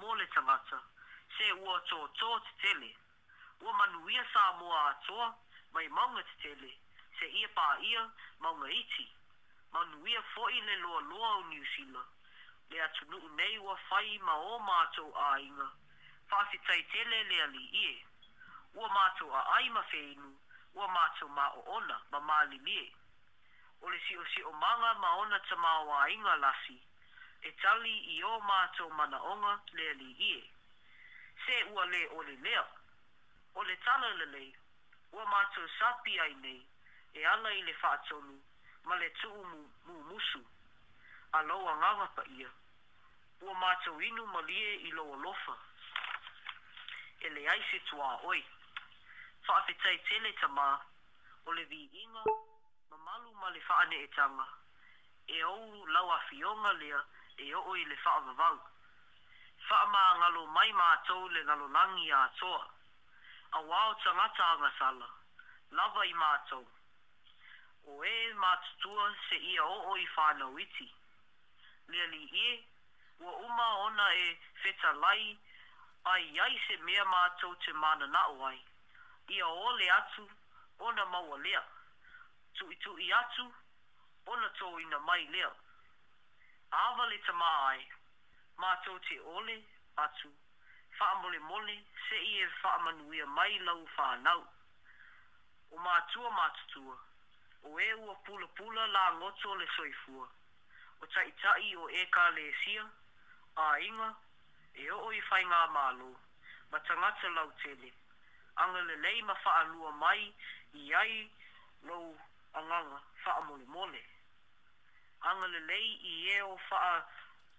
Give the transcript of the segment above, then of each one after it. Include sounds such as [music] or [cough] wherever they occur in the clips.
mole tangata, se ua tō tō te tele. Ua manuia sā moa atoa, mai maunga te tele, se ia pā ia, maunga iti. Manuia foi le loa loa o New Zealand. Le atunu nei ua whai ma o mātou a inga. Whāwhi tele le ali ie. Ua mātou a ai ma whēinu, ua mātou ma o ona, ma māli mie. O le si o si o manga ma ona ta mā o a inga lasi e tali i o mātou mana onga lea li ie. Se ua le o le mea, o le tala le lei, ua mātou sapi ai nei, e ana i le whātonu, ma le tuu mu, mu musu, a loa ngawa pa ia, ua mātou inu ma lie i loa lofa, e le aise tua oi, whaafetai tele ta mā, o le vi inga, ma malu ma le whaane e tanga, e ou lau a fionga lea, e o i le faa vavau. Faa maa ngalo mai maa tau le ngalo nangi a toa. A wao tangata anga sala, lava i maa tau. O e maa tutua se ia o o i whana witi. Lea li e, ua uma ona e feta lai, ai ai se mea maa tau te mana na o ai. Ia o le atu, ona maua lea. Tu i tu i atu, ona tau ina mai lea awali ta mai mātou te ole atu whaamole mole se i e whaamanuia mai lau whānau o mātua mātutua o e ua pula pula la ngoto le soifua o taitai o e ka le sia a inga e o i whai ngā mālo ma tangata lau tele anga le lei ma whaalua mai i ai lau anganga whaamole mole mole anga le lei i e o faa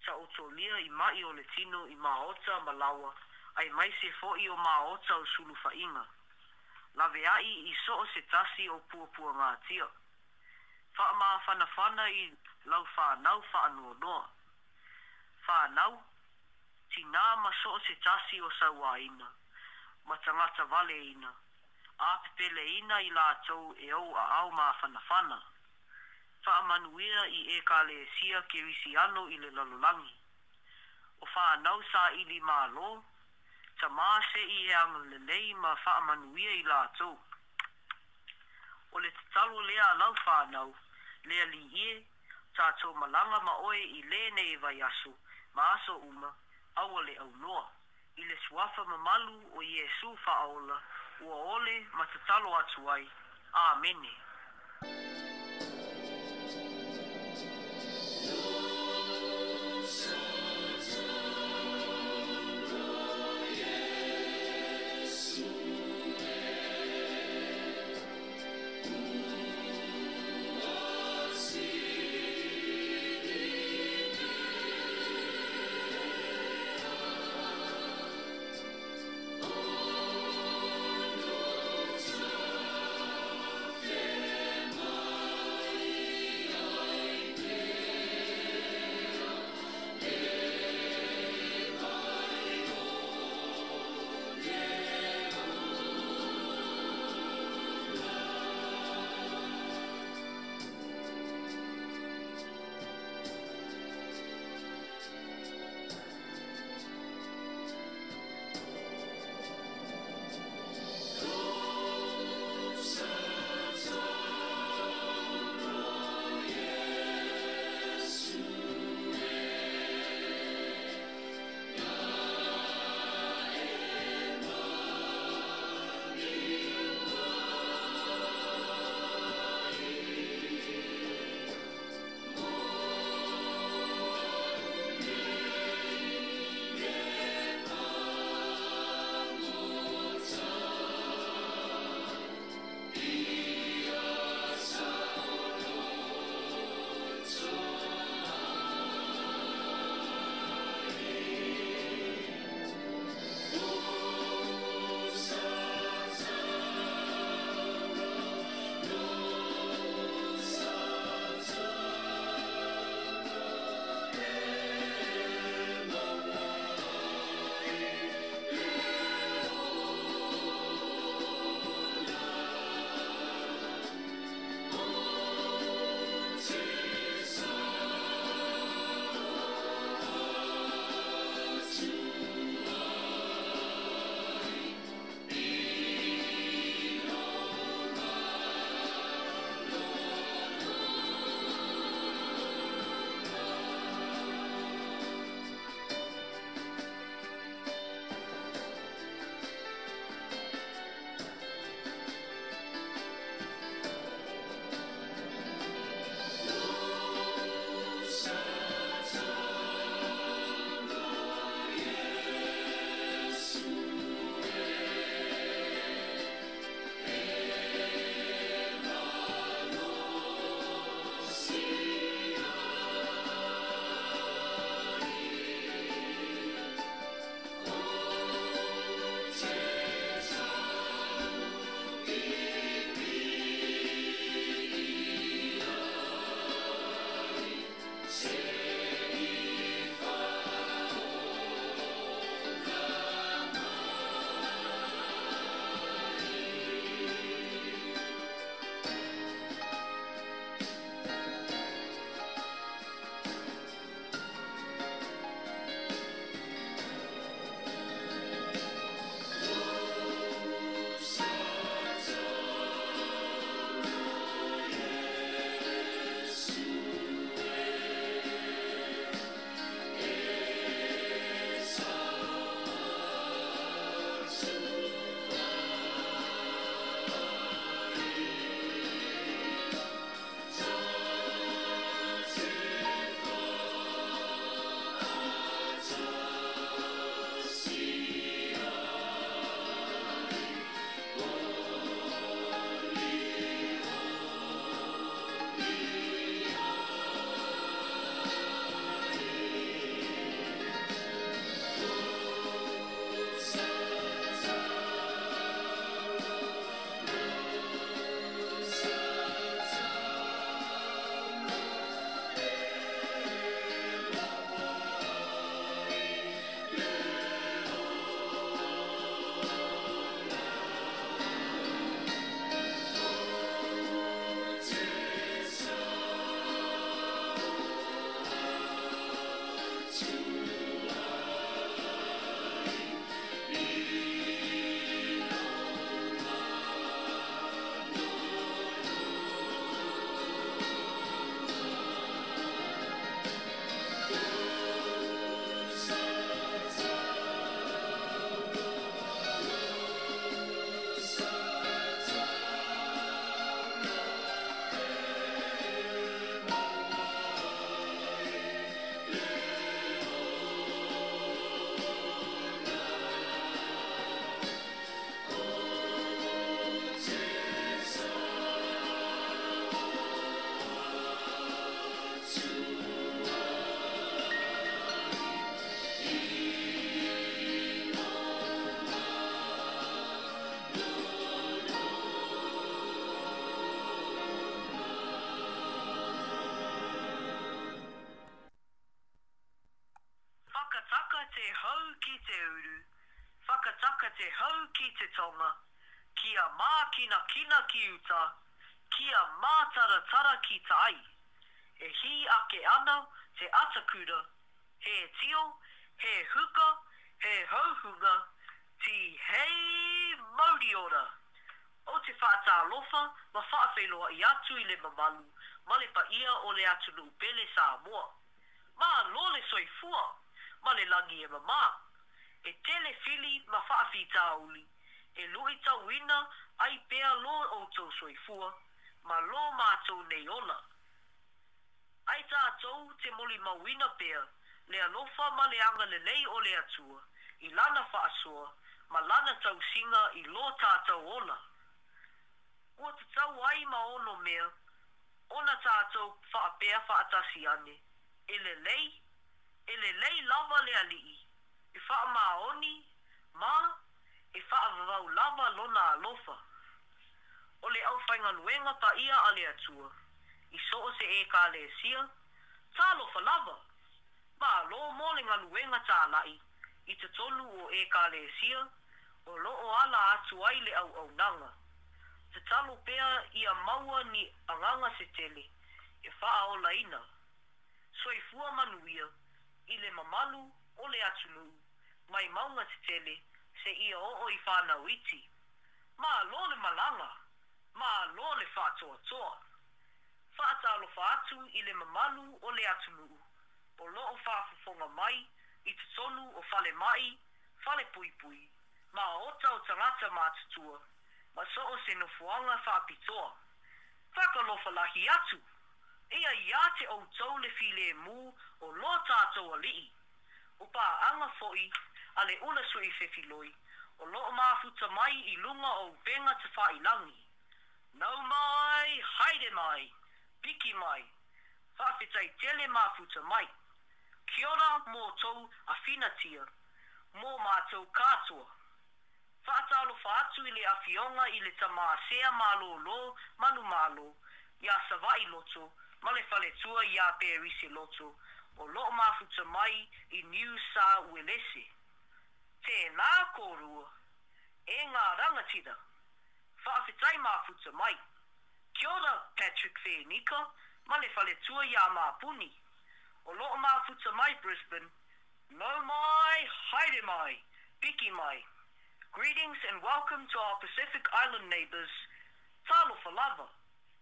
sa o tō i mai o le tino i maota malawa ai mai se fo i o maota o sulu fainga. La vea i i so o se tasi o puapua ngā tia. Faa maa fana fana i lau faa nau faa nua noa. Faa nau, ti nā ma so o se tasi o sa waina, ma tangata vale ina, a pepele ina i lātou e au a au maa fana fana whaamanuia i e ka le sia ke risi ano i le lalolangi. O wha anau sa i li mālo, ta māse i e ang le lei ma whaamanuia i la tō. O le tatalo lea alau wha anau, lea li e, ta tō malanga ma oe i le e vai aso, ma aso uma, awa le au noa. I le suafa ma o Iesu whaola, ua ole ma tatalo atuai. Amene. Amen. ki uta, kia mātara tara ki tai, e hi ake ana te atakura, he tio, he huka, he hauhunga, ti hei mauriora. O te whaata lofa, ma whaafeloa i atu i le mamalu, ma ia o le atu nu bele sa mua. Ma lole soi fua, ma le langi e mamā. E tele fili ma whaafi tā uli, e lui tau ina ai pea lo o to soifua ma lo ma to nei ona ai ta to te moli ma wina pea le alo fa ma le anga le nei o le atua i lana fa asua ma lana tau singa i lo ta tau ona o te tau ai ma ono mea ona ta to fa pea fa atasi ane e le lei e le lei lava le alii e fa ma oni ma e fa avau lava lona alofa. lofa o le au fainga luenga ta ia ale atua. I so o se e ka le sia, ta lo falava. Ma lo mo le nga luenga ta lai, i te tolu o e ka le sia, o lo o ala atu ai le au au nanga. Te talo pea i a maua ni anganga se tele, e faa o laina. So i fua manuia, i le mamalu o le atu nu, mai maunga se tele, se ia o o i whanau iti. Ma lo le malanga ma lo le fa to to fa ta lo fa ile mamalu o le atu mu o lo fa fo fo mai i te tonu o fale mai fale pui pui ma o ta o tangata ma te ma so o se no fuanga fa pitoa fa ka lo fa lahi atu ia ia te o tau le file mu o lo ta to a li o pa anga foi ale ona sui filoi o lo ma mai i lunga o venga te fa i No mai, haere mai, biki mai, whawhetai tele mafuta mai. Kia ora mō tau a whinatia, mō mātou kātua. Whātalo whātu i le awhionga i le tamā sea mālo lō, manu mālo, i a savai loto, ma le whale tua i a pērisi loto, o lo mafuta mai i New South Wales. Tēnā kōrua, e ngā rangatida. whaawhitai māfuta mai. Kia ora, Patrick Whenika, ma le tua ia O mai, Brisbane. No mai, haere mai, piki mai. Greetings and welcome to our Pacific Island neighbours. Talo falava,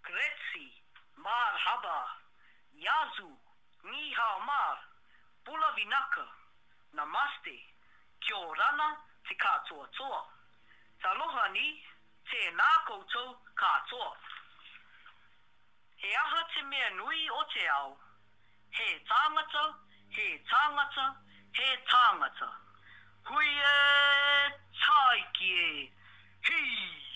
kretsi, marhaba, yazu, ni hao mar, pula vinaka, namaste, kia orana, te katoa toa. Taloha ni, te nā koutou katoa. He aha te mea nui o te ao, he tāngata, he tāngata, he tāngata. Hui e taiki e, hii.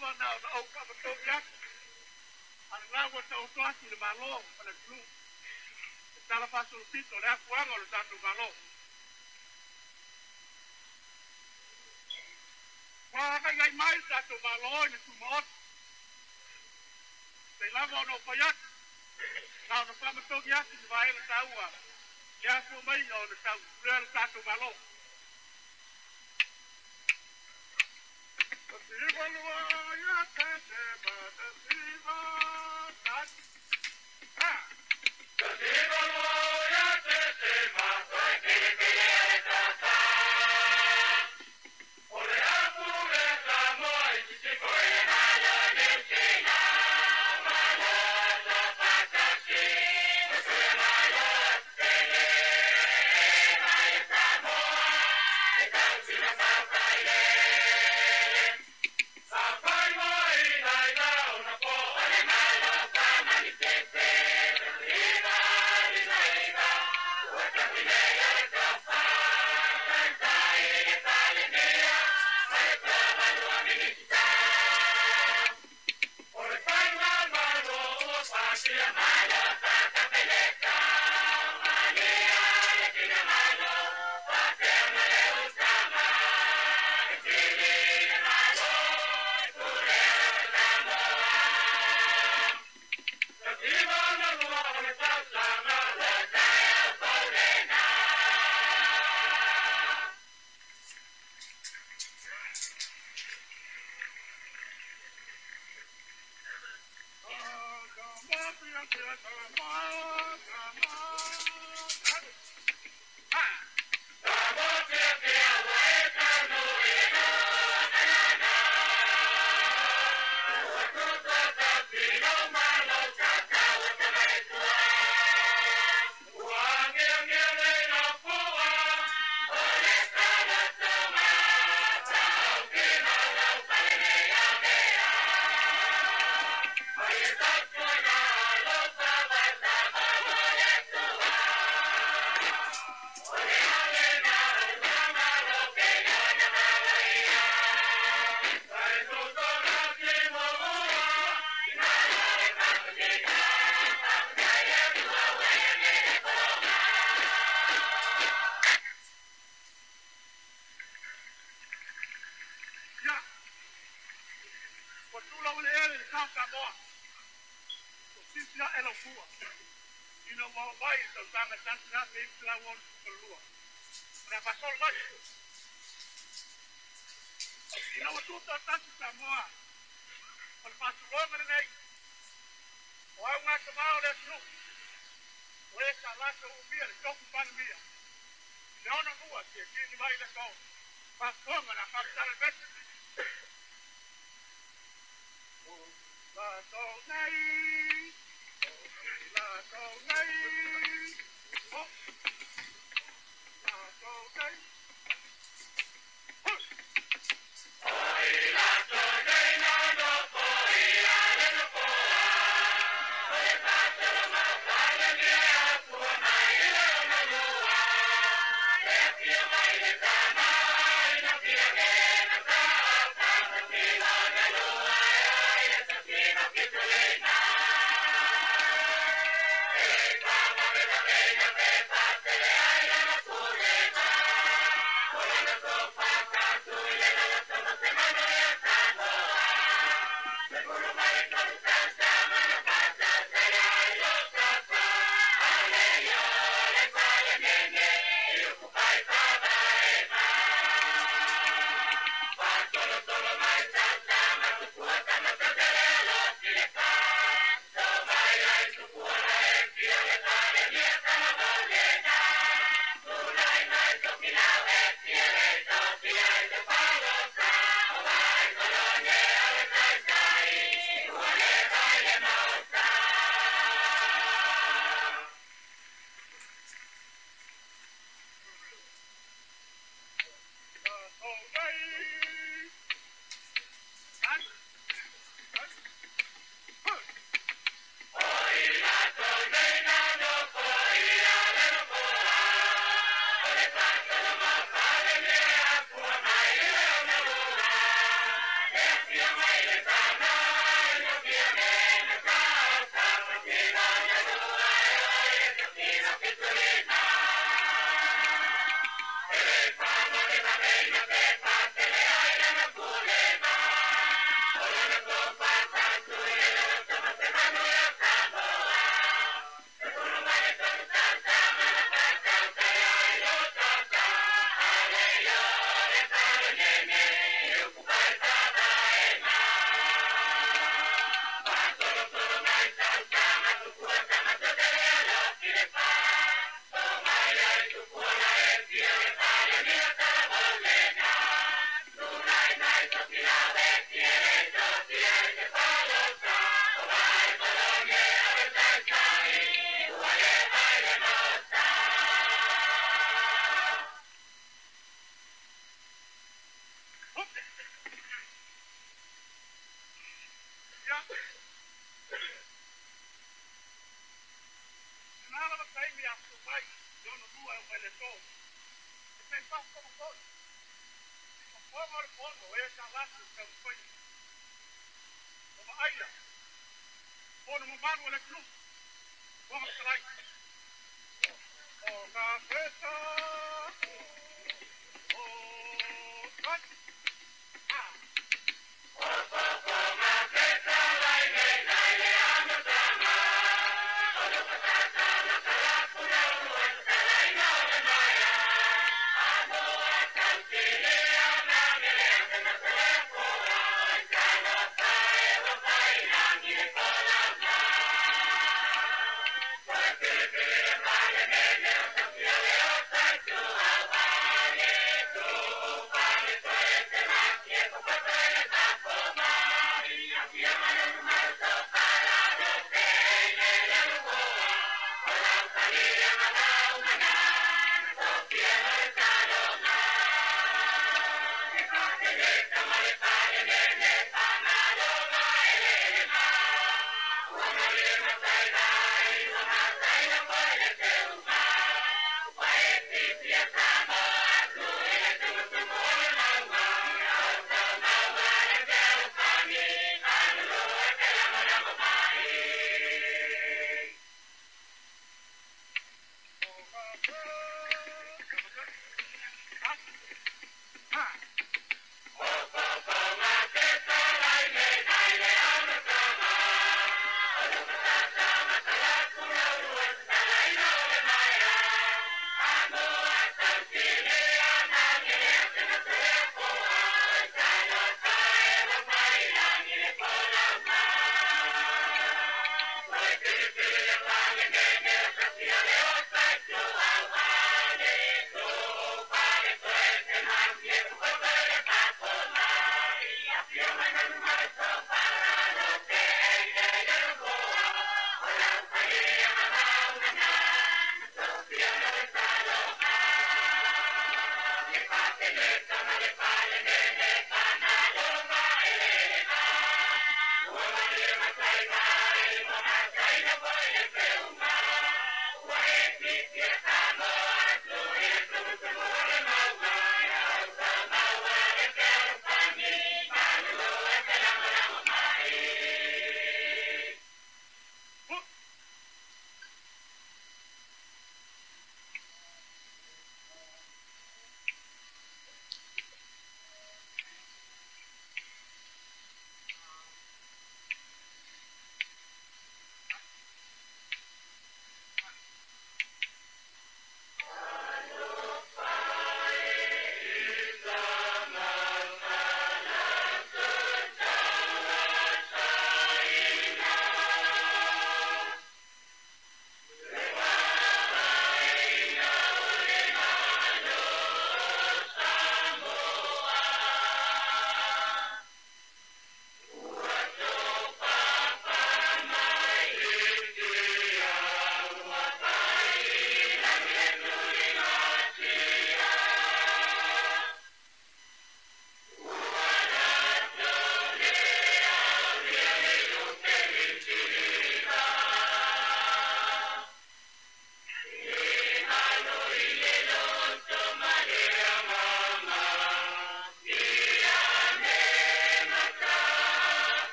lava na o o papa to ya ala na o to to ati le malo ala tu ta la pa sul pito le akuango le tatu malo wa ka ngai mai ta to malo ni tu mot te lava no pa ya na o papa to ya ti va ele ta ua ya tu mai no le tau le tatu malo Shiva Lua Yata Deva elofua ina wauai tau tagatatusape i pelau alu tukalua o le afasolagai ina ua tuatatu samoa o le fa'atuloga lenei o au gatamā o le atunuu o ē talatou umia le toku palemia i le ona lua ke kini mai le kao fa'afoga la fa'atalebeti o fatonai Oh,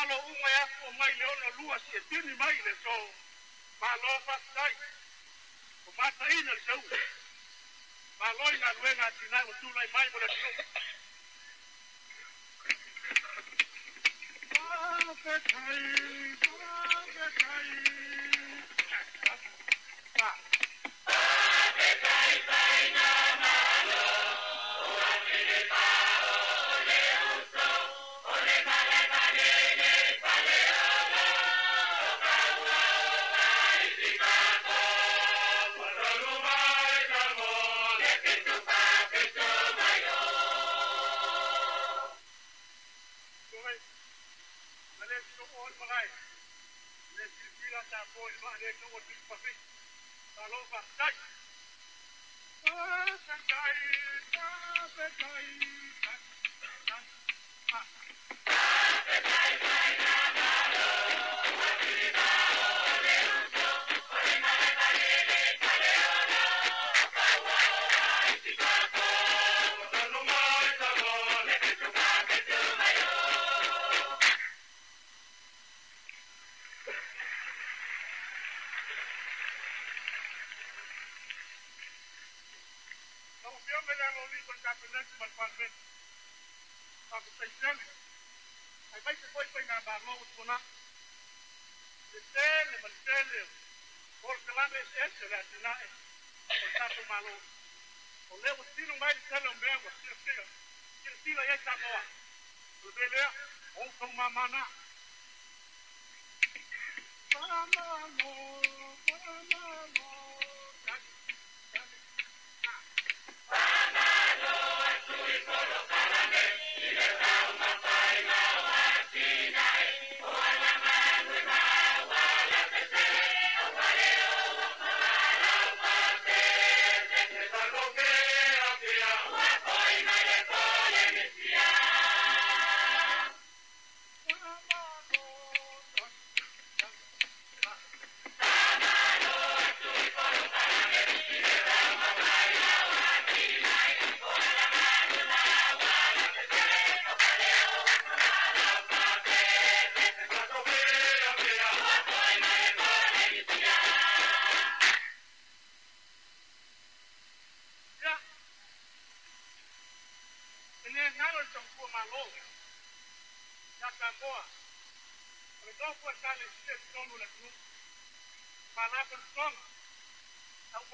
malo unga e mai le lua si e tini mai le so malo fatai o ina le malo ina luenga tina o mai mo le Mahmoud Buna. Detail, detail. Por calando esse esse, olha, Portanto, maluco. O levo tiro mais de calão mesmo, tiro, tiro. aí, tá boa. Tudo bem, Ou com uma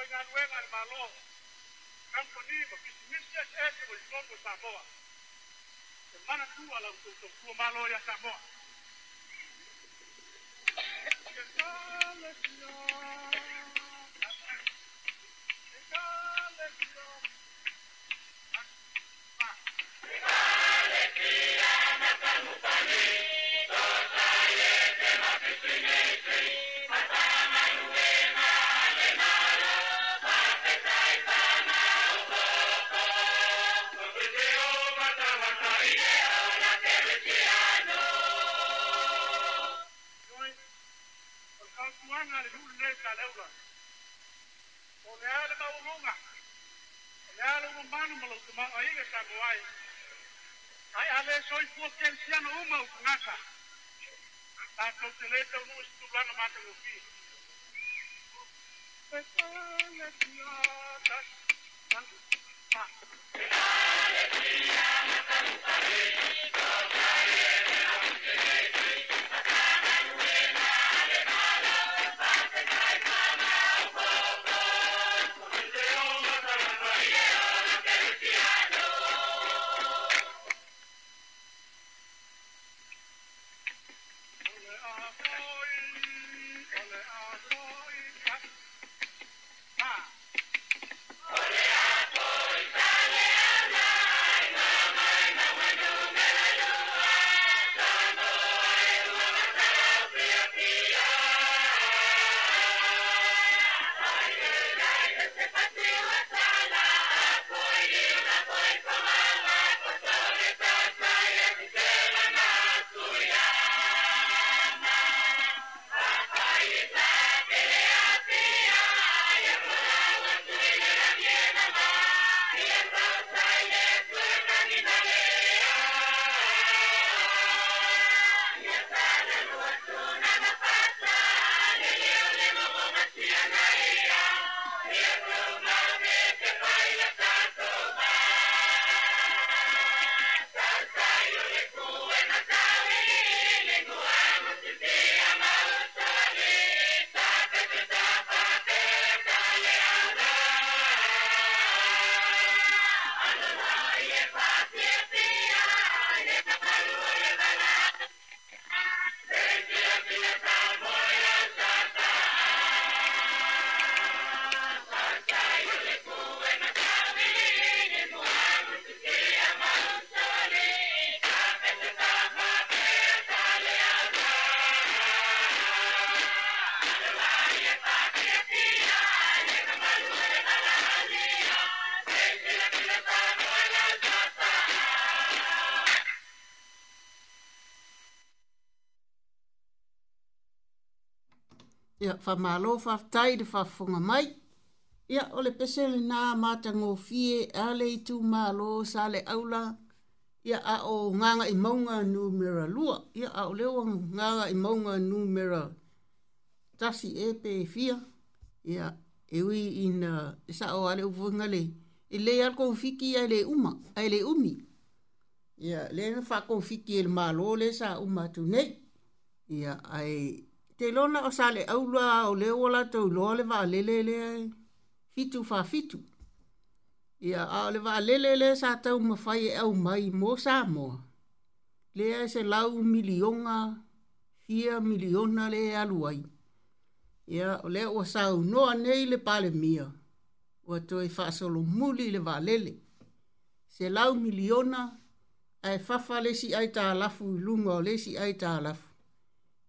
Emanuel Armaló, Antônio, que se mexia esse o João do Samoa. Semana tua, lá o Tocu Maló e a Samoa. Que tal, senhor? manu malo tuma oiga samuai. Ai ale soi potensia no uma ukungaka. A kauteleta unu istulana mata upi. Petale piatas. Petale piatas. whamalo whaftai de whafunga mai. ya ole pesele nā māta ngō fie ale i malo sale aula. ya a o nga imonga maunga numera lua. ya a o nga nga imonga maunga numera tasi e pe fia. Ia e ui i nā e sa o ale uwhungale. I e lei al konfiki ai le uma, ai le umi. Ia le na wha konfiki e le mālo le sa uma umatu nei. Ia ai te lona o sale aulua o le wala tau loa le wa lele le fitu fa fitu. Ia a le wa lele le sa tau mawhai e au mai mo sa moa. Lea se lau milionga, fia miliona le aluai. Ia o le o sa noa nei le pale mia. O ato e whasolo muli le wa lele. Se lau miliona, ai fafa le si ai ta lafu, lunga o le si ai ta lafu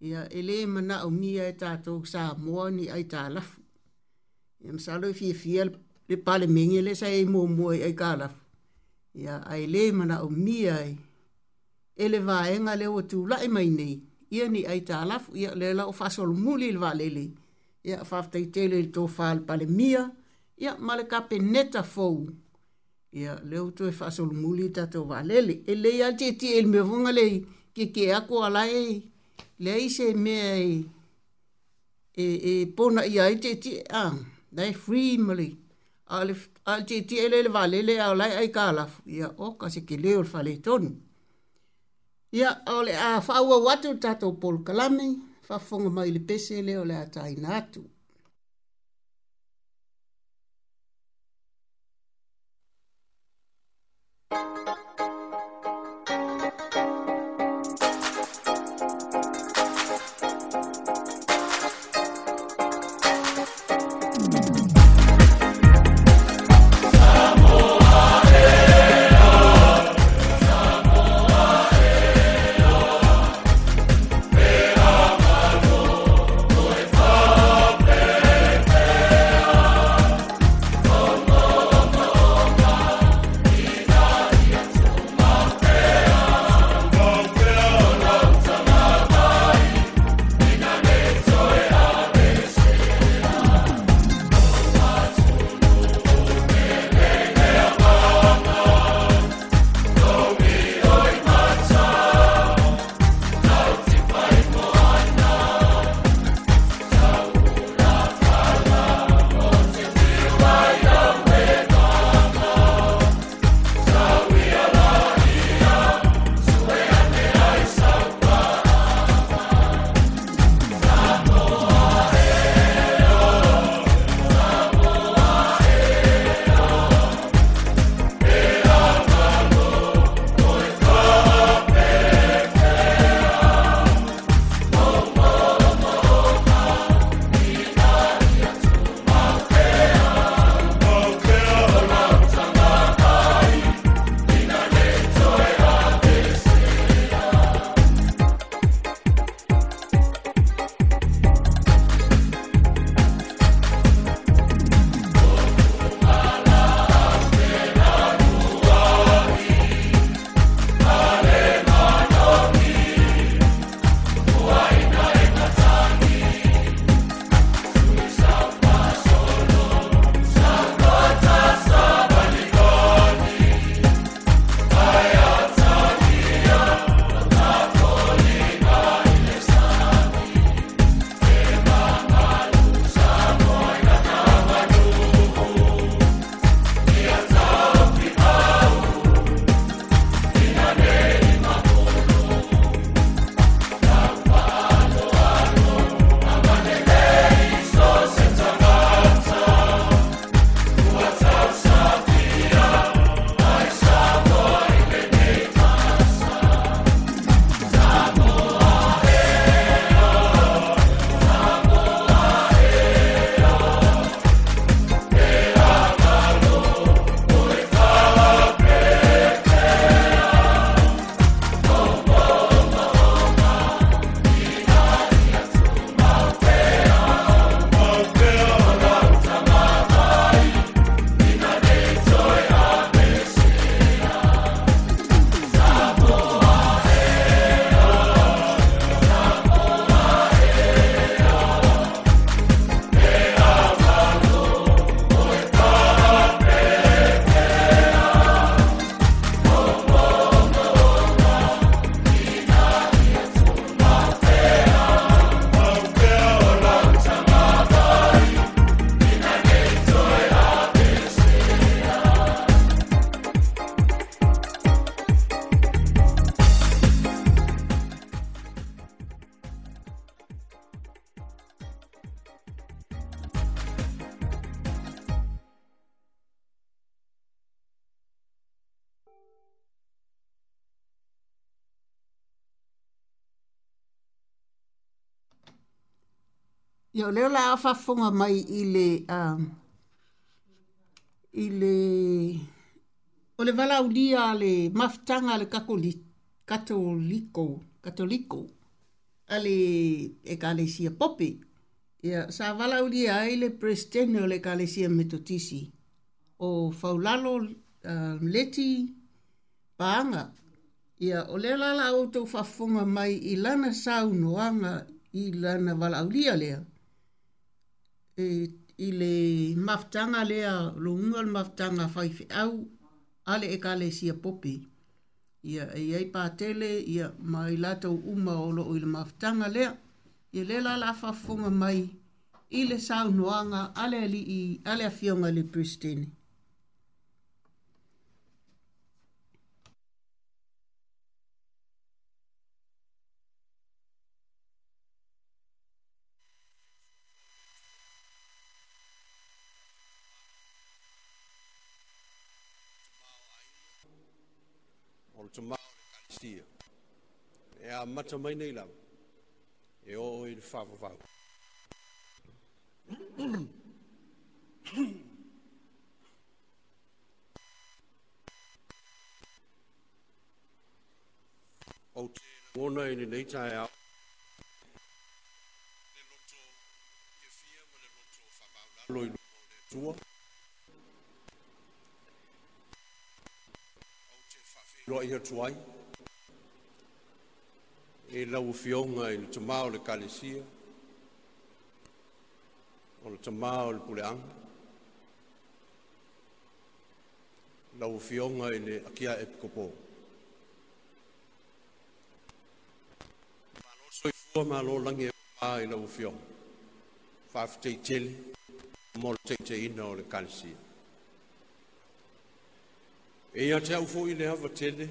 ia e lē manaʻo mia e tatou sa moa ni ai talafu ia masalo e fiafia le palemegi e lē sa e muamua i ai kalafu ia ae lē manaʻo mia ai e le vaega le ua tulaʻi mai nei ia ni ai talafu ia le lao faasolomuli i le valelei ia faafetaitele i le tofā le palemia ia ma le kapeneta fou ia e le outou e faasolomuli i tatou valele e leia le tiatia i le meavuga lei keke aku alae le se mea e, e, e pona ia e te ti a, nei free mali, a le te ti e le le vale le au lai ai kala, ia o kase ke leo le fale tonu. Ia o le a whaua watu tato polu fa fonga mai le pese le o le a tai nātu. Thank you. o leo la awhafonga mai i le... Um, i le... O le wala ulia le maftanga le kakoli, katoliko, katoliko, ale e kalesia popi. Ia, sa wala ulia i le prestene o le kalesia metotisi. O faulalo um, leti paanga. Ia, o le lala auto fafunga mai i lana saunoanga i lana wala e i le mafutanga lea lo unga le maftanga fai au ale e ka le sia popi ia e ai pātele ia mai lato uma o lo i le mafutanga lea ia le la la fafunga mai i le sau noanga ale ali i ale afionga le pristine. atu mau le kalistia. E a mata mai nei lau. E o o ili fafo fau. O te ngona ili nei tae au. Le loto ke fia ma le loto fa mau lau. Loi loto le tua. Loi loto le tua. Roa iha tuai. E lau fionga i le tamao le kalesia. O le tamao le puleang. Lau fionga i le akia epikopo. Mā lo soi fua mā lo langi e pā i lau fionga. Fafteitele, mō le teiteina o le kalesia. E ia te au fo i ne hawa tene,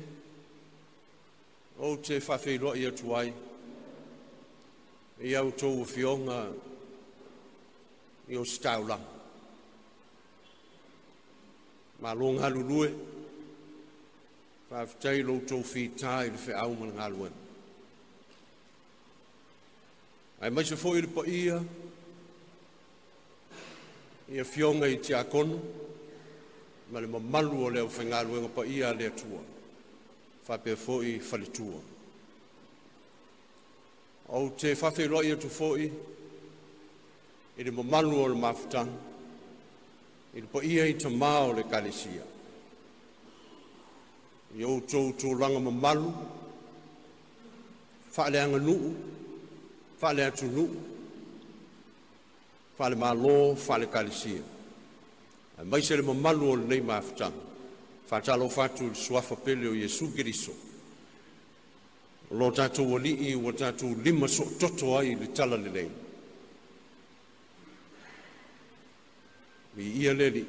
o te whawhiroa i atu ai. E ia u tō fionga i o staula. Mā longa lulue, whawhitei lo tō whītā i rewhi au mana ngā luen. Ai maise fo i rupa ia, ia fionga i te akono, ia fionga i te akono, ma e le mamalu o le au fengaluega paia a le atua faapea foʻi faletua ou te faafeiloaʻi atu foʻi i le mamalu o le mafutaga i le paia i tamā o le kalesia i outou tulaga mamalu faaleaga nuu faaleatunuu faalemālō faalekalesia mai se le mamalu o lenei mafutaga faatalofa atu i le suafa pele o iesu keriso o lo tatou alii ua tatou lima soʻototo ai i le tala lelei i le alii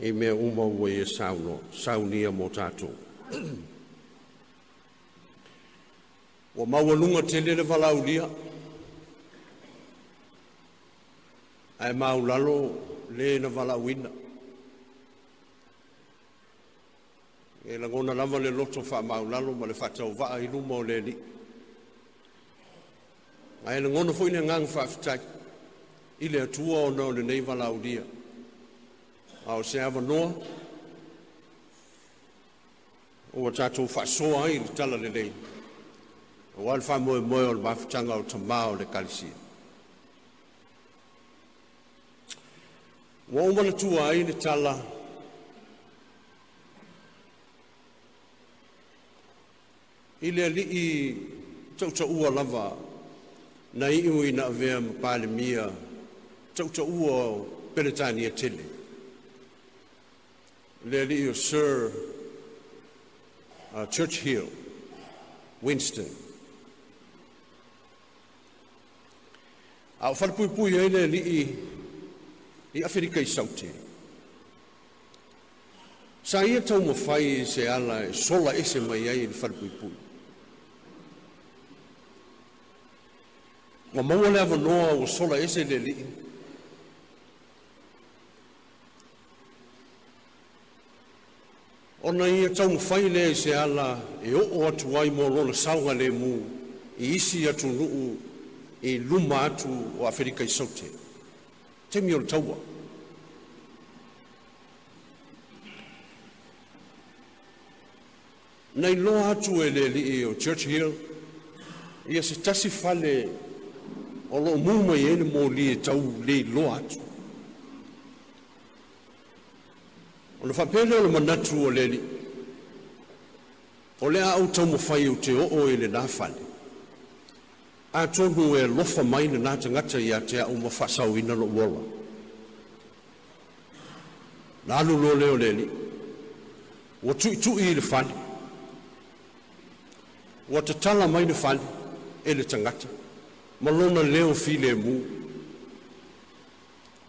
i mea uma ua ia sauno saunia mo tatou ua maualuga tele le valaulia ae maulalo lē na valauina e lagona lava le loto faamaulalo ma le faatauvaa i luma o le ni. ae lagono foʻi le agaga faafetai i le atua ona le lenei valaulia a o se avanoa ua tatou faasoa ai i le tala lelei auā le faamoemoe o le mafutaga o tamā le kalisia Wa umana tua ai ne tala. Ile ali i tau tau ua lava. Na i iwi na avea ma pale mia. Tau tau ua peretani a e tele. Le ali o Sir uh, Church Hill, Winston. A o whanapuipui aile ali i i Afrika i saute. Sa ia tau mawhai se ala e sola ese mai ai i wharipuipui. Wa maua le avanoa o sola ese le lii. Ona ia tau mawhai le se ala e o atu ai mō lona saunga le mū i isi atu nuu i luma atu o Afrika i saute. 这就是我。Nei loa atu e le li e o Church Hill, ia se tasi fale o loo muma i ene mō li e tau le loa atu. O le whapele o le manatu o le li, o le a au tau mawhai o te o o e le nā fale atonu e lofa mai na tagata iā te aʻu ma faasauina loʻu ola na lu lo leo le alii ua tuʻituʻi i le fale ua tatala mai le fale e le tagata ma lona leo filemu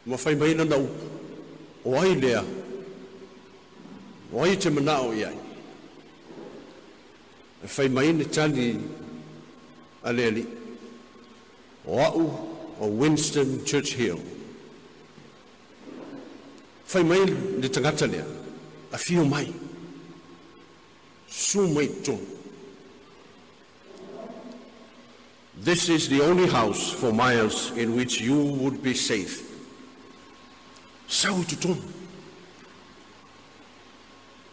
ma fai mai na upu o ai lea o ai te o i ai e fai mai ne tali a le alii Or Winston Churchill, fai mai le tagata lea afio mai su mai tonu This is the only house for miles in which you would be safe. Sau tu tonu.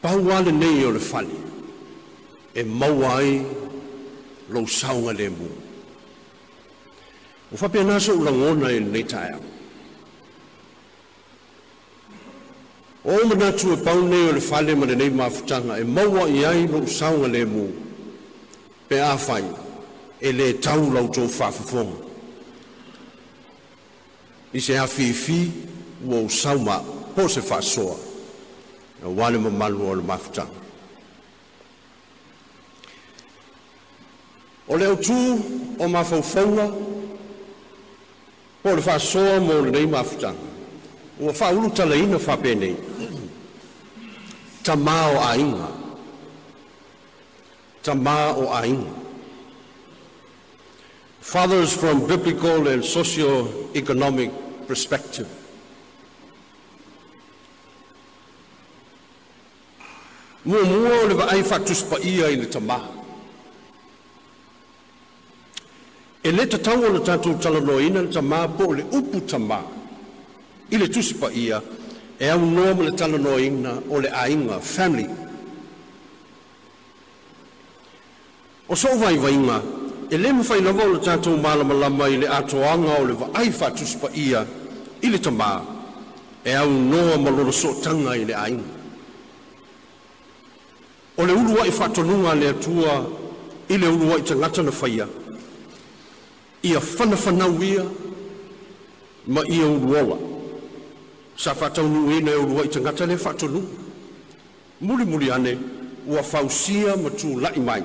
Pauale nei o le fali. E maua ai lo saunga le mua. O fa pena so la ngona e le tsaya. O mo na tsu pa ne o le fa le mo le nei ma futanga e mawa i ai no sanga le mo. Pe a fai e le tau lau tō whafafong. I se a whiwhi ua o sauma po se whasoa na wale ma malu o le mafutanga. O leo tū o mafaufaunga o le fa'asoa mo lenei mafutaga ua fa'aulu talaina fa'apenei tamā o aiga tamā o aiga fathers from biblical and socio-economic perspective muamua o le va'ai fa'atusipaia i le tamā e le tatau ona tatou talanoaina le tamā po o le upu tamā i le tusi paia e aunoa ma le talanoaina o le aiga family o so vaivaiga e lē mafailava ona tatou malamalama i le atoaga o le vaai faatusi paia i le tamā e aunoa ma lona sootaga i le aiga o le uluaʻi faatonuga a le atua i le uluaʻi tagata na faia ia whanafanau ia ma ia uluola sa faataunuuina e urua i tagata le faatonuu mulimuli ane ua fausia ma tulaʻi mai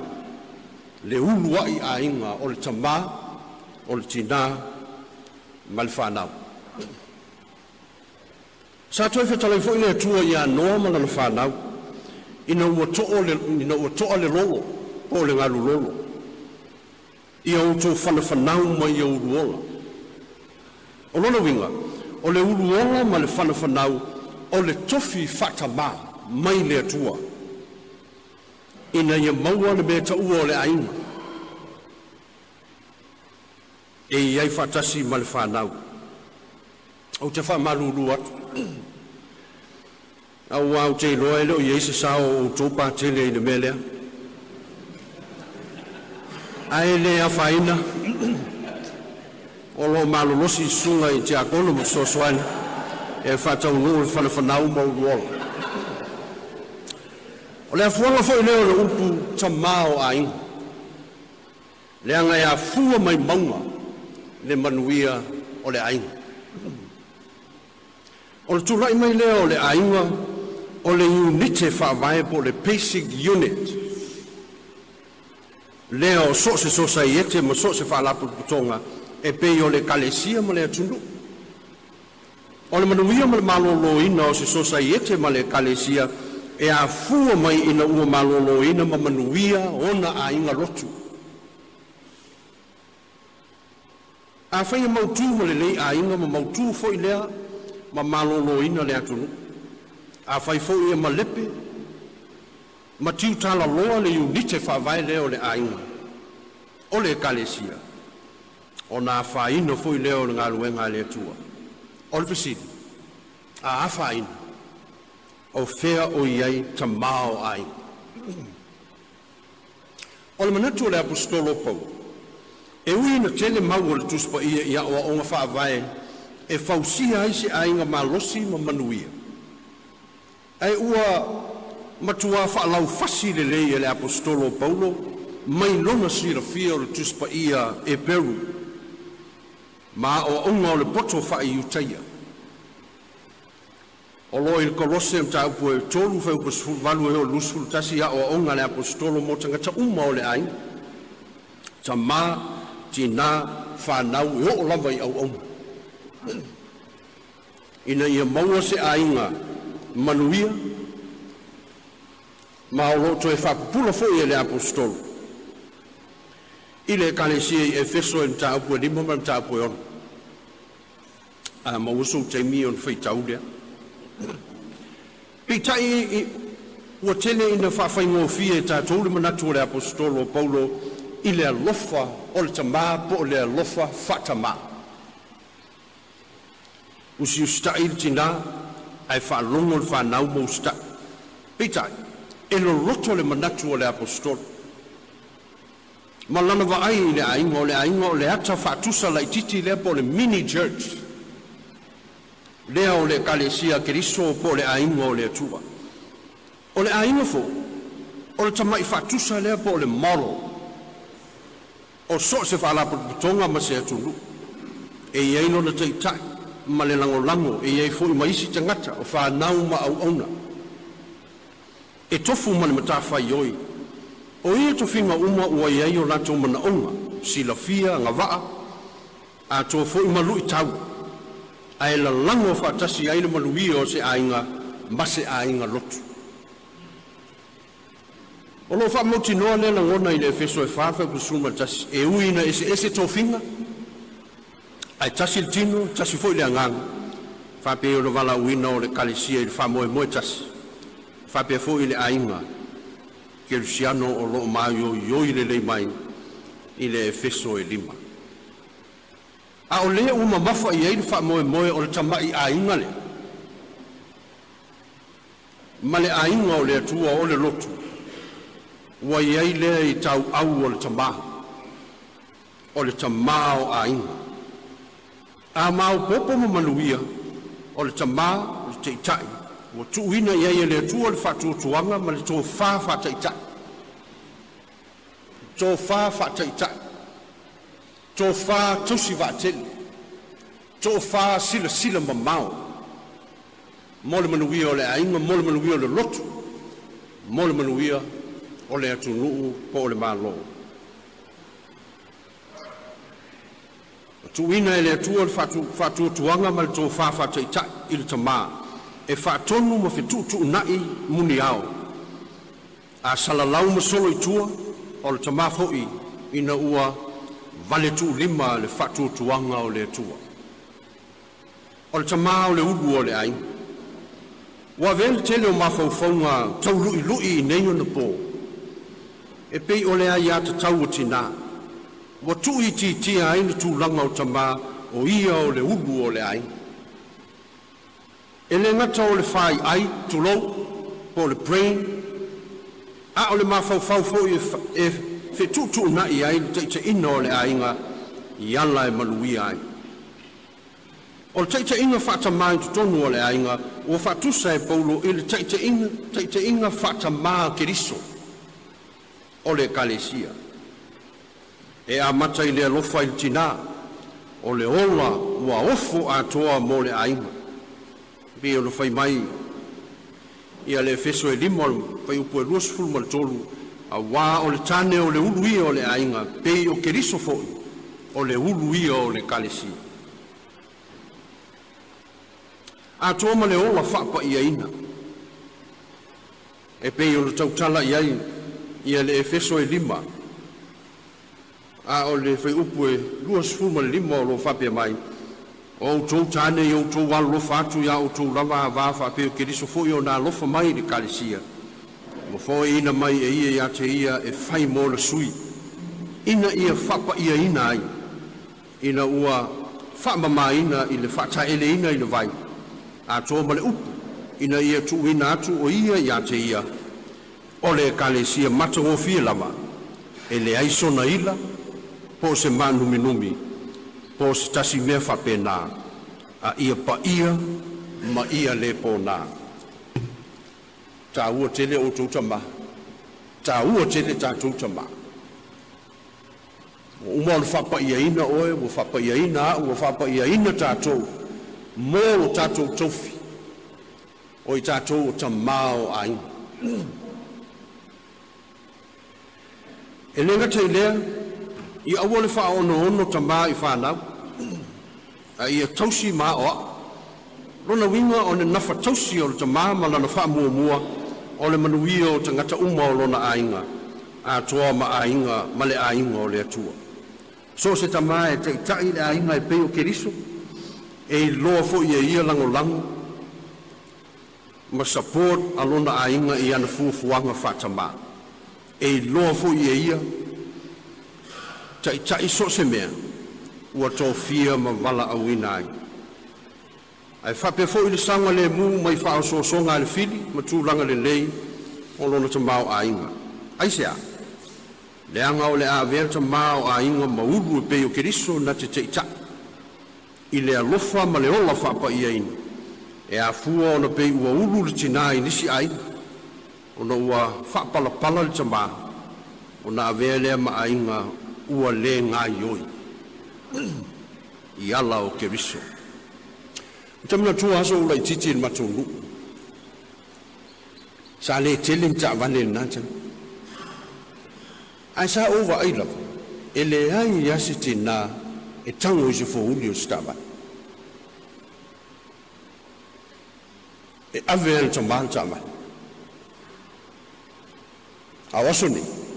le uluaʻi aiga o le tamā o le tinā ma le fanau sa toe fetalai fo'i le atua i anoa ma lana fanau ina ua to'a le po o le galulolo i au tō whanawhanau mai au ruonga. O lono winga, o le uruonga ma le whanawhanau, o le tofi whata mā mai le atua. Ina ia e maua le mea taua o le ainga. E iai whatasi ma le whanau. O te wha maru uru atu. au au te iloa ele o iei se sao o tōpā tele i le melea. Au ae lea faina o loo malolosi suga i tiakono ma soasoani e faataugou e le fanafanau ma uluola o le afuaga foʻi lea o le upu tamā o aiga leaga e afua mai mauga le manuia o le aiga o le tulaʻi mai lea o le aiga o le unite faavae po le basic unit leo so se so sa yete mo so se fa la putonga e pe yo le kalesia mo le tundu o le manu yo mo malo lo ina so so sa yete mo le kalesia e a fu mai ina u malo lo ina mo manu ona a inga rotu a fa yo mo tu mo le a inga mo mo tu fo ile ma malo lo ina le tundu a fa fo ye mo lepe ma tiu tala loa le unite whawai leo le ainga. O le kalesia. O nā whaino fui leo ngā luenga le tua. O le fesidi. A a whaino. O fea o iei ta māo ai. O le manatua le apostolo pau. E ui na tele mau o le tuspa ia ia o a onga whaavai e fausia aise ainga ma losi ma manuia. Ai ua matua fa lau fasi le le le apostolo paulo mai longa si la fia le tuspa ia e peru ma o unga o le poto fa i utaia o lo il kolose mta upo e tolu fa upo valu e o lusful tasi a o unga le apostolo mo tanga ta umma o le ain ta ma ti na fa nau e o lava i au au ina ia maua se ainga manuia manuia ma o loto e whakupula fo i ele apostolo. Ile kane si e efeso e mta apu e limo ma mta apu e ono. A ah, ma uso te mi on fai taulea. Pi tai i ua tene ina whawhai ngō fie ta e tōre manatu o le apostolo Paulo i le alofa o le tamā po o le alofa whatamā. Usi ustai i le tina ai whaalongo le whanau mo ustai. Pi tai. Pi tai e lo roto le manatu o le apostolo. Malana wa ai le ainga o le ainga o le ata whaatusa lai titi le po le mini church. Lea o le kalesia keriso po le ainga o le atua. O le ainga fo, o le tamai whaatusa le po le moro. O so se whaala putonga ma se atunu. E iaino na teitai, ma le lango lango, e iai fo i maisi tangata o whanau ma au auna. Au e tofu mana mata fai oi. O ia to finga uma ua iai o lato mana onga, si la fia, nga vaa, a to fo ima lu i tau. A e la lango fa tasi aile malu ia o se ainga, mase ainga lotu. O lo fa moti noa le la ngona i le efeso e fafe kusuma tasi, e ui na ese ese to finga, a e tasi tino, tasi fo i le anganga, fa pe e o le vala uina o le kalesia i le fa moe moe tasi fapefo ile ainga ke rusiano o lo maio yo ile le mai ile efeso e lima a o le uma mafa ia ile fa moe moe o le tamai ainga le ma le ainga o le atua o le lotu wa ia ile i tau au o le tamai o le tamai o ainga a mau popo mo manuia o le tamai o le teitai ua tuuina i ai e le atua o le faatuatuaga ma le tofā faataʻitaʻi tofā faataʻitaʻi tofā tusi faateli tofā silasila mamao mo le manuia o le aiga mo le manuia o le lotu mo le manuia o le atunuu po o le mālō tuuina e le atua o le faatuatuaga ma le tofā faataʻitaʻi i le tamā e faatonu ma fetuutuunaʻi muniao a salalau ma solo itua o le tamā hoʻi ina ua vale tuulima le faatuatuaga o le atua o le tamā o le ulu o le aiga ua avea le tele o mafaufauga tauluʻiluʻi i nei ona pō e pei o lea iā tatau o tinā ua tuu itiitia ai na tulaga o tamā o ia o le ulu o le aiga ele le ngata le whai ai, to low, o le brain, a ole le mafau fau fo e fe tu na i ai, te te ina o le ainga, i ala e malui ai. O le te te inga whata maa tu tonu o le ainga, o whatusa e paulo i le te te inga, te te inga whata maa keriso, o le kalesia. E a mata i le lofa il tina, o le ola ua ofo a toa mo le ainga me o le fai mai i a le feso e lima o fai upo e luas fulma le tolu a wā o le tāne o le ulu o le ainga pei o keriso fōi o le ulu o le kalesi a tōma le ola whapa i a ina e pei o le tautala i a i a le e feso e lima a o le fai upo e luas fulma le lima o lo whapia mai o le o outou tane i outou alolofa atu iā outou lava avā faapea o keriso foʻi ona alofa mai i le kalesia ma foʻaiina mai e ia iā te ia e fai mo le sui ina ia faapaʻiaina ai ina ua faamamāina i le faataʻeleina i le vai atō ma le upu ina ia tuuina atu o ia iā te ia e o e le kalesia matagofie lava e leai sona ila po o se manuminumi numi po se tasi mea whape nā. A ia pa ia, ma ia le po nā. Tā ua tele o tūta ma. Tā ua tele tā tūta ma. Uma ono whapa ia ina oe, ua whapa ia ina a, ua whapa ia ina tātou. Mō o tātou tofi. Oi tātou o tamāo ai. e lenga tei lea, i awole wha ono ono tamā i whānau a ia tausi ma o lona winga o ne nafa tausi o te māma lana wha mua mua o le manuia o te ngata uma o lona ainga a toa ma ainga ma le ainga o le atua so se tamā e te itai le ainga e peo keriso e loa fo ia ia lango lango ma support a lona ainga i ana fuafuanga wha tamā e loa fo ia ia tai tai so se mea ua tofia ma wala a wina ai. Ai whapefo i le sanga le mu mai wha o so le fili ma tūranga le nei o lona ta mau a inga. Ai se a, le anga o le a vea ta mau a inga ma uru e peo keriso na te te ita. I le a lofa ma le ola whapa i aini. E a fua ona pe ua uru le tina i nisi ai. Ona ua whapala pala le ta mau. Ona a vea le ma a inga ua le ngai oi. Ona i [clears throat] ala o keriso o taminatua aso o laitiiti i le matuluu sa lē tele mitaavane lenā tana ae sa ova'ai lava e leai i ase tinā e tago i se fouli o e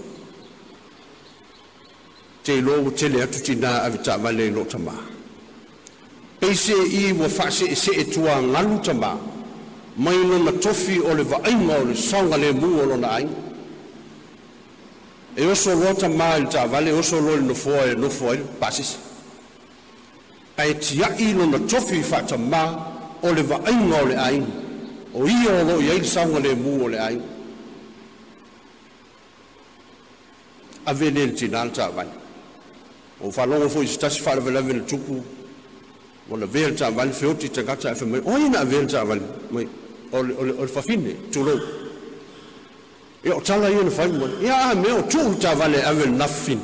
te lo o tele atu tina a vita vale lo tama. Peise i wa fase e se e tua ngalu tama, mai no na tofi o le vaima o le sanga le mu o lo na ai. E oso lo tama i ta vale, e oso lo le nofoa e nofoa e pasis. A e tia i no na tofi fa tama o le vaima o le ai, o i o lo i ai sanga le mu o le ai. A vene le tina al ta vale o fa longo fo sta sta fa le vel tupu o le vel ta van fo ti tanga ta fa o ina vel ta van mai o o o fa fine tu lo e o tala ye le fa mo ya a me o tu ta va le avel na fin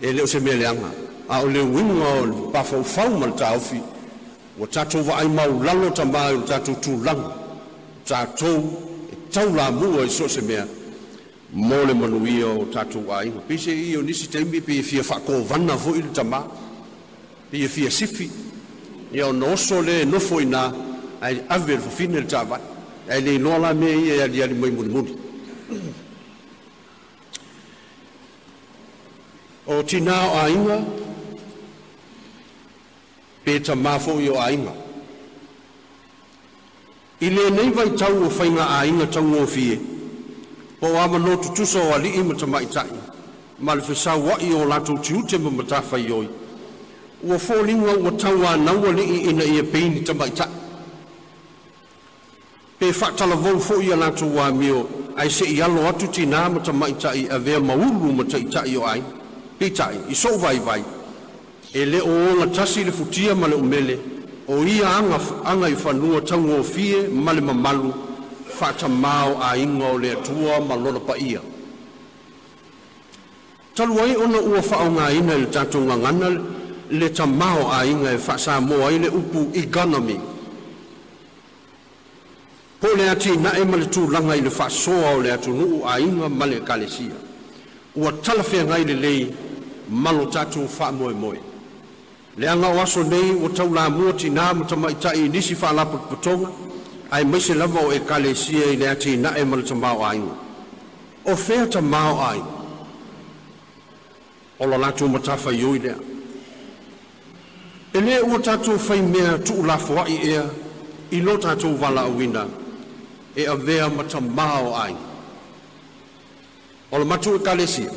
e le o se me le anga a o le win o pa fo fa mo ta o fi o ta tu va ai ma o lango ta ma o ta tu tu lango e ta tu tau la mua i e so se mea, mo le manuia o tatou aiga peise i o nisi taimi peia fia faakovana foʻi le tamā peia fia sifi ia ona oso le nofo inā ae ave le fafine le tavae ae le iloa la mea ia e aliali mai mulimuli o tinā o aiga pe tamā foʻi o aiga i lenei vaitau o faiga aiga tauofie po ama no tu tuso wa li ima ta mai tai ma le fisa wa i o la tu tiu te ma ta fa yoi wa fo li wa wa ta wa na wa li i na i e pe ni ta mai tai pe fa ta la vol fo i la tu wa mi o ai se i alo atu ti na ma ta mai tai a ve ma u ma ta i tai yo ai pe tai i so vai vai e le o o la tasi le futia ma le umele o ia anga anga i fa nu o ta ngo fie ma le mamalu ma fata mau a ingo le tua ma lona pa ia. Talu ai ona ua whao ngā ina le tato ngā ngana le ta mau a inga e whasa moa i le upu i ganami. Po le ati na e male tū langa i le whasoa o le atu nuu a inga male kalesia. Ua talafea ngai le lei malo tatu wha moe moe. Le anga o aso nei o tau la muoti nā mutama i tai nisi wha lapu patonga. Ua ai mai se lava o ekalesia i le atinaʻe ma le tamaoaiga o fea tamaoaiga o lo latou matafaioi lea e lē ua tatou fai mea tuulafoaʻi ea i lo tatou valaauina e avea ma tamaoaiga o le matu ekalesia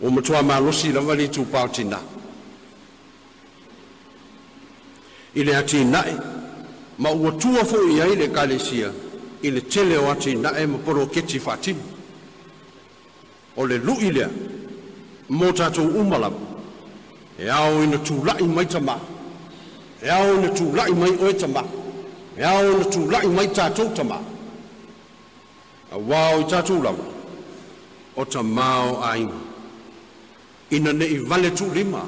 ua matua malosi lava litupaotinā i le atinaʻe ma ua tua fo i aile kalesia i le tele o ati na e maporo keti fatimu. O le lu ilia, mō tātou umalamu, e au ina tūlai mai ta maa, e au ina tūlai mai oe ta maa, e au ina tūlai mai tātou ta maa. A wāo i tātou lawa, o ta māo a ina. Ina ne i vale tū lima,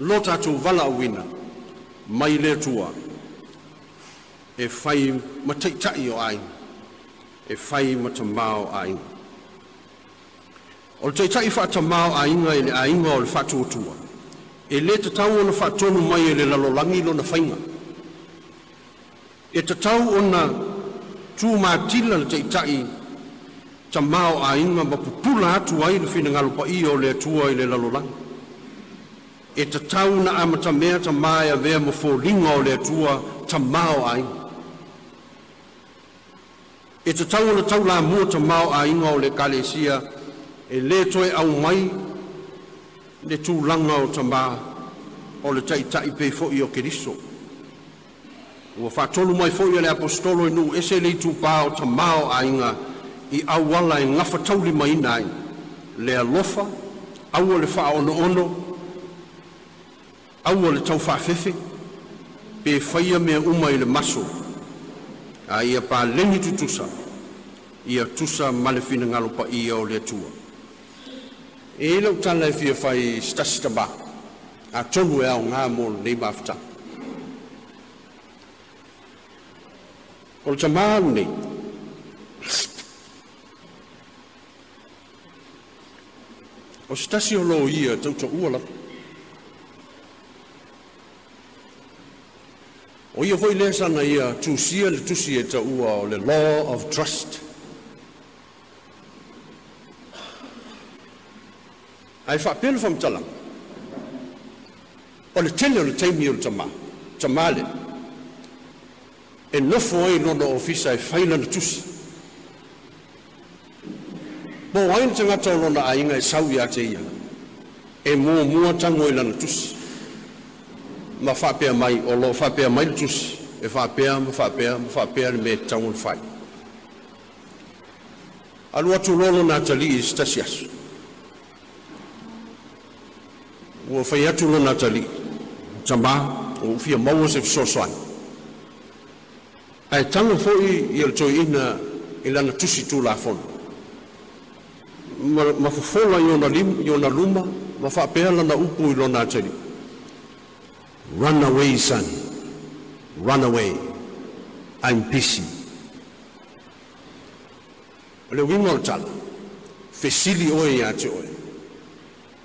lo tātou vala au ina, mai le tūa, mai le tūa, e fai ma teitai o ai, e fai ma ta mao ai. O teitai fa ta mao ai inga ele a inga o le fatu o tua. E le e ta tau ona fa tonu mai ele la lolangi lo na fainga. E ta tau ona tu ma tila le teitai ta mao ai inga ma pupula atu ai le fina ngalo pa i o le tua ele la lolangi. E, e ta tau na amata mea ta maia vea ma fo linga o le tua ta mao ai inga e te tau le tau la mua ta mau a inga o le kalesia e le toi au mai le tū langa o ta maa o le tai tai pe fo i o kiriso ua whatolu mai fo i le apostolo i e nu ese le tū pā o ta mau a inga i au wala e ngafa tau li mai nai le alofa au o le wha ono ono au o le tau wha fefe pe whaia mea umai le maso le maso a ia paleni tutusa ia tusa ma le finagalo ia o le atua e lau tala e fia fai stasi taba atonu e aogā mo lenei mafutaga o le tamā nei o stasi o lo ia tautoʻua lava O ia foi lesa na ia tusia le tusi e taua o le law of trust. Ai whapena whamtalang. O le tele o le taimi o le tama. Tamale. E nofo ai nona ofisa e whaina na tusi. Mō wain tangata o lona ainga e sau ia te ia. E mō mua tango i lana tusi. ma whapea mai, o lo whapea mai lutus, e whapea, ma whapea, ma whapea me taungon whai. Alu atu lolo nā tali i stasi asu. Ua whai atu lolo nā tali, tamba, o ufia maua se fisosoan. Ai tango foi i el toi ina ilana tusi tu la fono. Ma, ma fofola i ona lima, i ona luma, ma whapea lana upu i lona tali. Run away, son. Run away. I'm busy. Le wingo tala. Fesili oe ya te oe.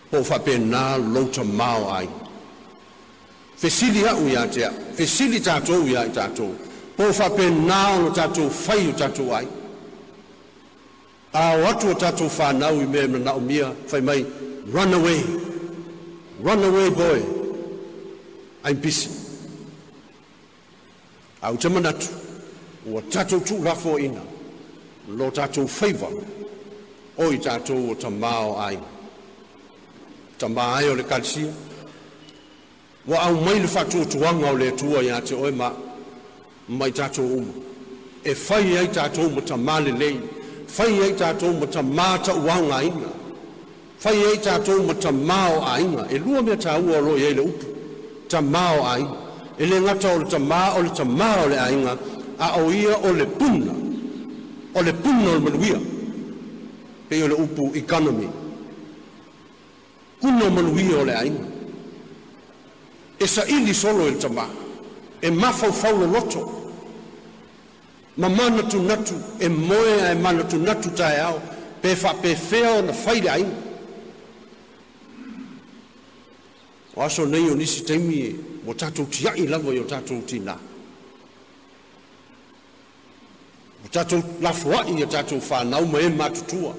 Po whape nā lota māo ai. Fesili au ya te a. Fesili tātou ya i tātou. Po whape nā ono tātou whai o tātou ai. A watu o tātou whānau i me na o mia whai mai. Run away. Run away, boy. aipisi au te manatu ua tatou tulafoaina lo tatou faiva o i tatou o tamā o aiga tamā ai o le kalesia ua aumai le faatuatuaga o le atua iā te oe ma mai tatou uma e fai ai tatou ma tamā lelei fai ai tatou ma tamā taʻuaogaina fai ai tatou ma tamā o aiga e lua mea tāua o loiai le upu ta mao ai ele le ngata o le tamao o le tamao o le ainga a o ia o le puna o le puna o le manuia pe o le upu economy kuna o manuia o le ainga e sa ili solo il tama e, e mafau fau lo loto ma mana natu e moe e mana natu tae au pe fa pe feo na faile ainga E o aso nei o nisi taimi e ua tatou tiaʻi lava i o tatou tinā o tatou lafoaʻi ia tatou fanau ma e matutua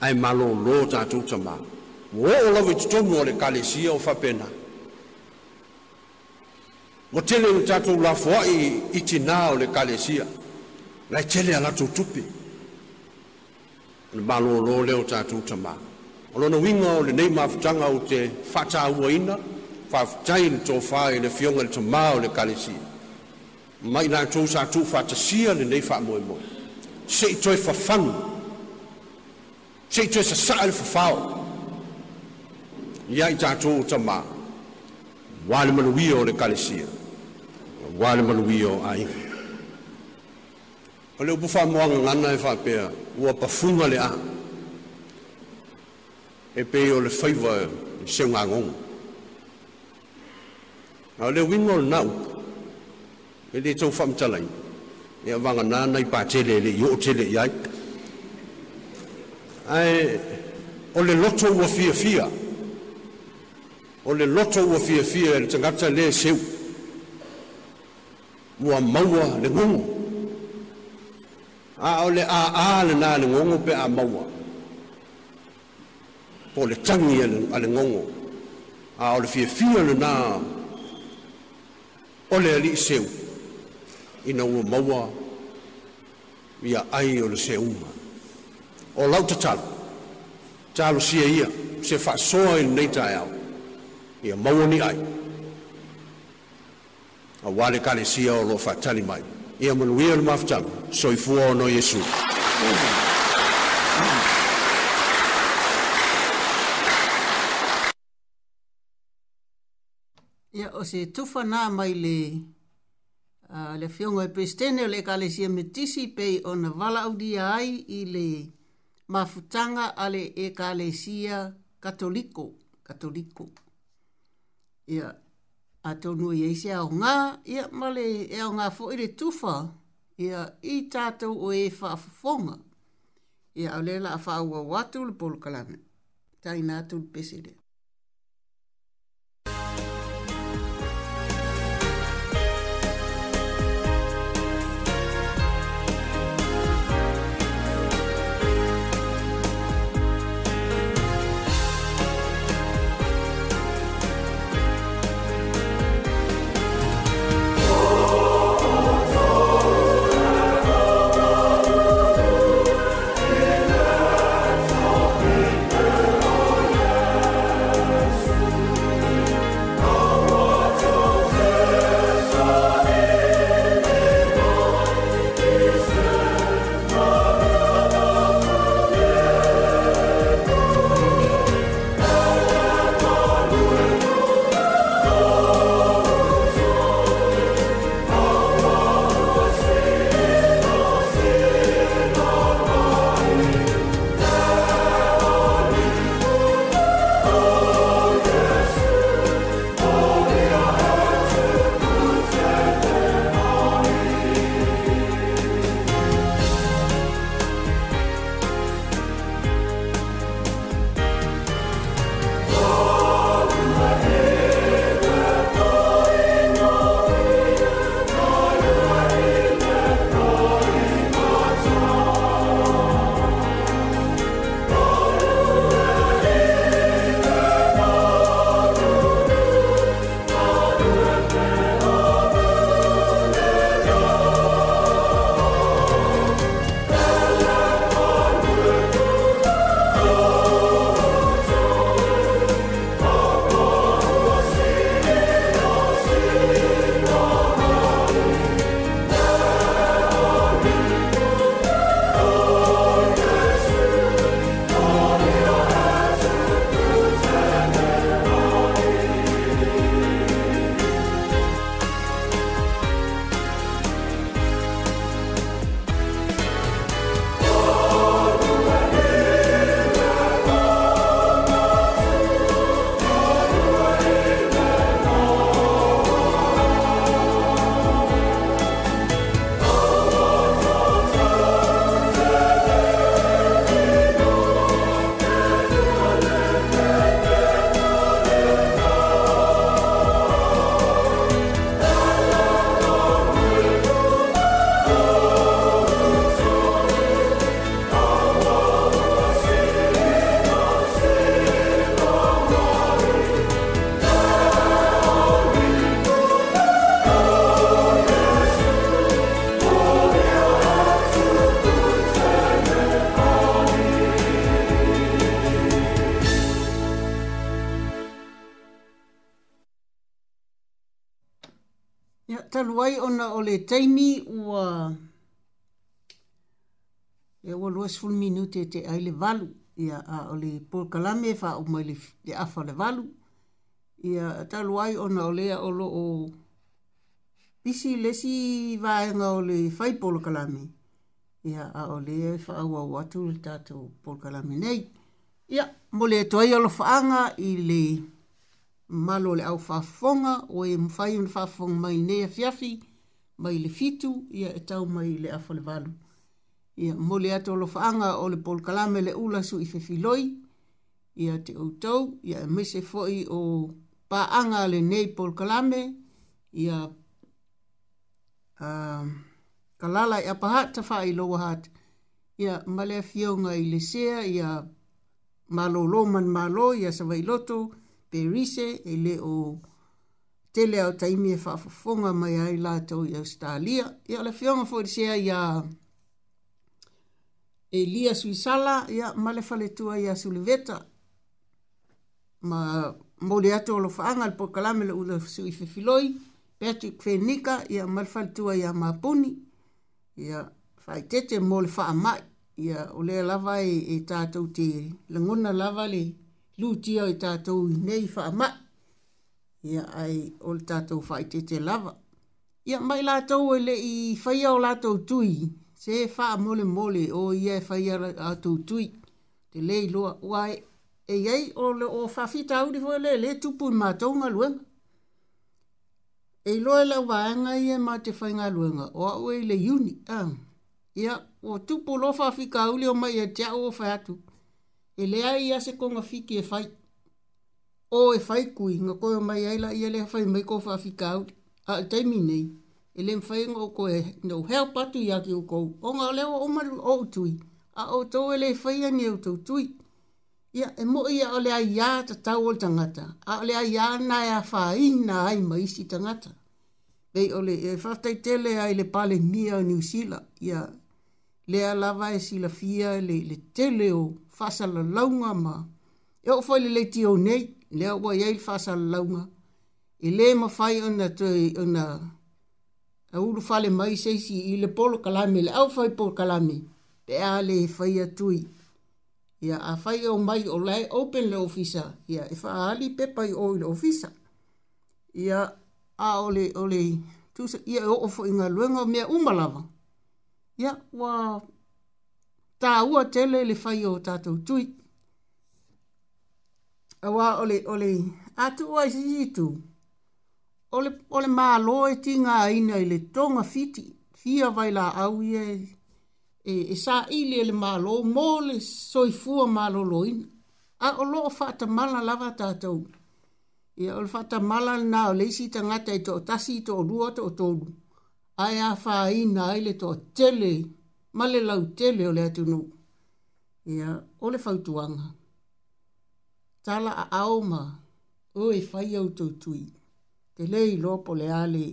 ae malōlō tatou tamā ua oo lava i totonu o le kalesia o faapena ua tele i tatou lafoaʻi i tinā o le kalesia lae tele a latou tupe ona malōlō lea o tatou tamā o lona uiga o lenei mafutaga ou te faatauaina faafutai le tofā i le fioga i le tamā o le kalesia ma i latou sa tuu faatasia lenei faamoemoe seʻi toe fafanu seʻi toe sasaʻa i le fafao ia i tatou o tamā uā le maluia o le kalesia uā le maluia o aiga o le upu faamoaga gana e faapea ua pafuga le a e pe o le faiva i se unha ngong. A le wingo le nau, e le tau whamtalai, e a wanga nana i pātele, le i o tele i ai. Ai, o le loto ua fia fia, o le loto ua fia fia, e le tangata le seu, ua maua le ngongo. A o le a a le nā le ngongo pe a maua. A le a a le nā le ngongo pe a maua o le tangi ale, ale ngongo a o le fiafia le nā o le ali seu ina ua maua ia ai o le seuma o lau tatalo talo sia ia se faasoa i lenei taeao ia maua ni ai auā le kalesia o loo faatali mai ia manuia le mafatalo soifua o no iesu mm -hmm. ia o se tufa nā mai le uh, le fiongo e pestene o le kalesia metisi pei o na wala audia ai i le mafutanga ale e kalesia katoliko katoliko ia atonu i eise au ngā ia male e au ngā fo i le tufa ia i tātou o e whaafafonga ia au lela a whaua watu le polo kalame tai nātou pesedea was full minute te aile valu ia a o le Paul Kalame fa o mai le afa le valu ia ta luai ona o lea o lo o pisi lesi vaenga o le fai Paul Kalame ia a o lea fa e o au atu le tatu Paul Kalame nei ia mo le toai o lo faanga i le malo le au fonga o e mfai un fafonga mai nei fiafi mai le fitu ia e tau mai le afa le valu ia mole atu lo faanga o le pol kalame le ula su i fe ia te outou ia e mese foi o paanga le nei pol kalame ia uh, um, kalala i e apaha ta faa i loa hat ia malea fionga i le sea ia malo loman malo ia sa vai loto pe rise e le o tele au taimi e faa mai ai la tau i australia ia le fionga fo i sea ia Elia sui sala ia male fale tua ia Suliveta. Ma mole ato lo faanga al pokalame le ula sui fefiloi. Patrick Fenika ia male fale tua ia Mapuni. Ia tete mole faa mai. Ia ole lava e, e tātou te langona lava le lūtia e tātou nei faa mai. Ia ai ole fai tete lava. Ia mai lātou e i faia o lātou tui se fa wha mole mole o ia e whai ara a Te lei loa wai e, e o, le, o whawhita auri fwe le, le tupu i mātounga luenga. E loa la wāanga i e mā te whainga luenga, o au e le uni, a. Ia, o tupu lo whawhika auri o mai e te au o whai atu. E lea i se konga whiki e whai. O e whai kui, nga ko mai e la i le whai mai ko whawhika auri. A, e teimi nei. nei e le koe no hea patu i ake o kou. O ngā leo o maru o tui. A o tō e le whaia ni o tō tui. Ia, e mo ia o lea ia ta tau o tangata. A o lea ia na e a whai na ai ma isi tangata. Ei ole, e whaftai tele ai le pale mia o New Zealand. Ia, lea lava e sila fia le, le tele o fasa la launga ma. E o fai le le tio nei, lea ua iai fasa la launga. E le ma fai ona tue, ona a ulu fale mai seisi i le polo kalame le au fai polo kalame pe a le fai atui ia a fai au mai o lai open le ofisa ia e fa ali pepa i o le ofisa ia a ole ole tusa ia e ofo inga luenga mea umalava ia wa ta ua tele le fai o tatou tui awa ole ole atu wa zitu itu ole ole ma lo e tinga ina i le tonga fiti fia vai la au ye e e sa ile le ma lo mo le soi fua ma lo a o lo fa ta mala lava ta to e o fa ta mala na le si ta ngata i to tasi to lua to to a ya fa ina i le to tele ma le lau tele o le atu no e o le fa tala a aoma o e fai au to tuinga te lei lopo le ali.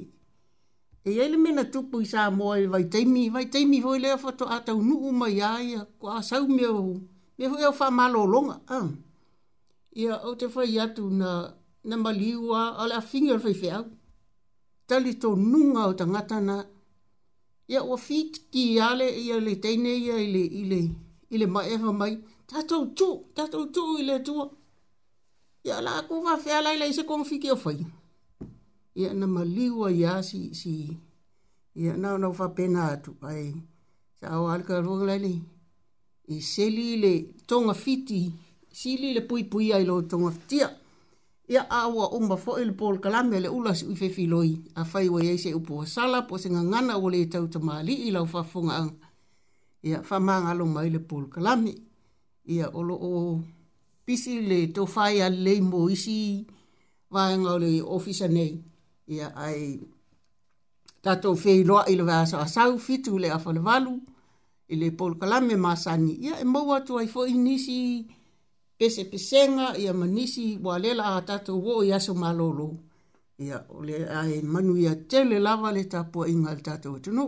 E ele mena tupu i sa moa i vai teimi, vai teimi hoi lea fato ata unu uma i aia, kua sau mea hu, mea hu eo wha malo longa. Ia au te whai atu na, na maliua, ala a fingar fai feau. Tali tō nunga o tangata na, ia o fit ki ale ia le teine ia ile, i le, ma ewha mai, tatou tū, tatou tū ile tua. Ia la kua wha fea lai lai se kong fiki o whai ia na maliwa ia si si ia na na fa pena tu ai sa o al ka rua le i seli le tonga fiti sili le pui pui ai lo tonga tia ia awa o ma fo il pol kala me le ulas u fe filoi a fai wa ese u po sala po se ngana o le tau tama li i lau fa funga ia fa manga lo mai le pol kala ia olo o pisi le to fai a le mo isi va nga le ofisa nei ia ai tato fei loa ilo vea sa asau fitu le afa le valu ile pol kalame masani ia e mau atu ai fo inisi pese pesenga ia manisi wa lela a tato wo yaso malolo ia ole ai manu ia tele lava le tapo inga le tato atu no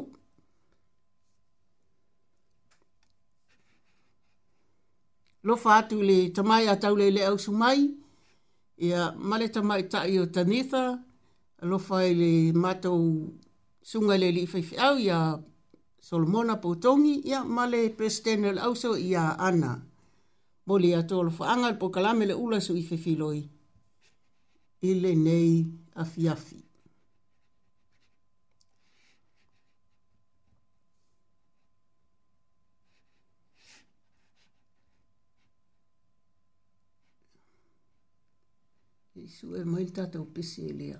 lo fatu le tamai atau le le au sumai ia male tamai tai o tanitha lo fai le mato sunga le li fai au ya Solomona Potongi ya male pestenel au so ya ana boli le atolo angal po kalame le ula su i fai filoi i le nei a fiafi Isu e mai tata o pisi e lea.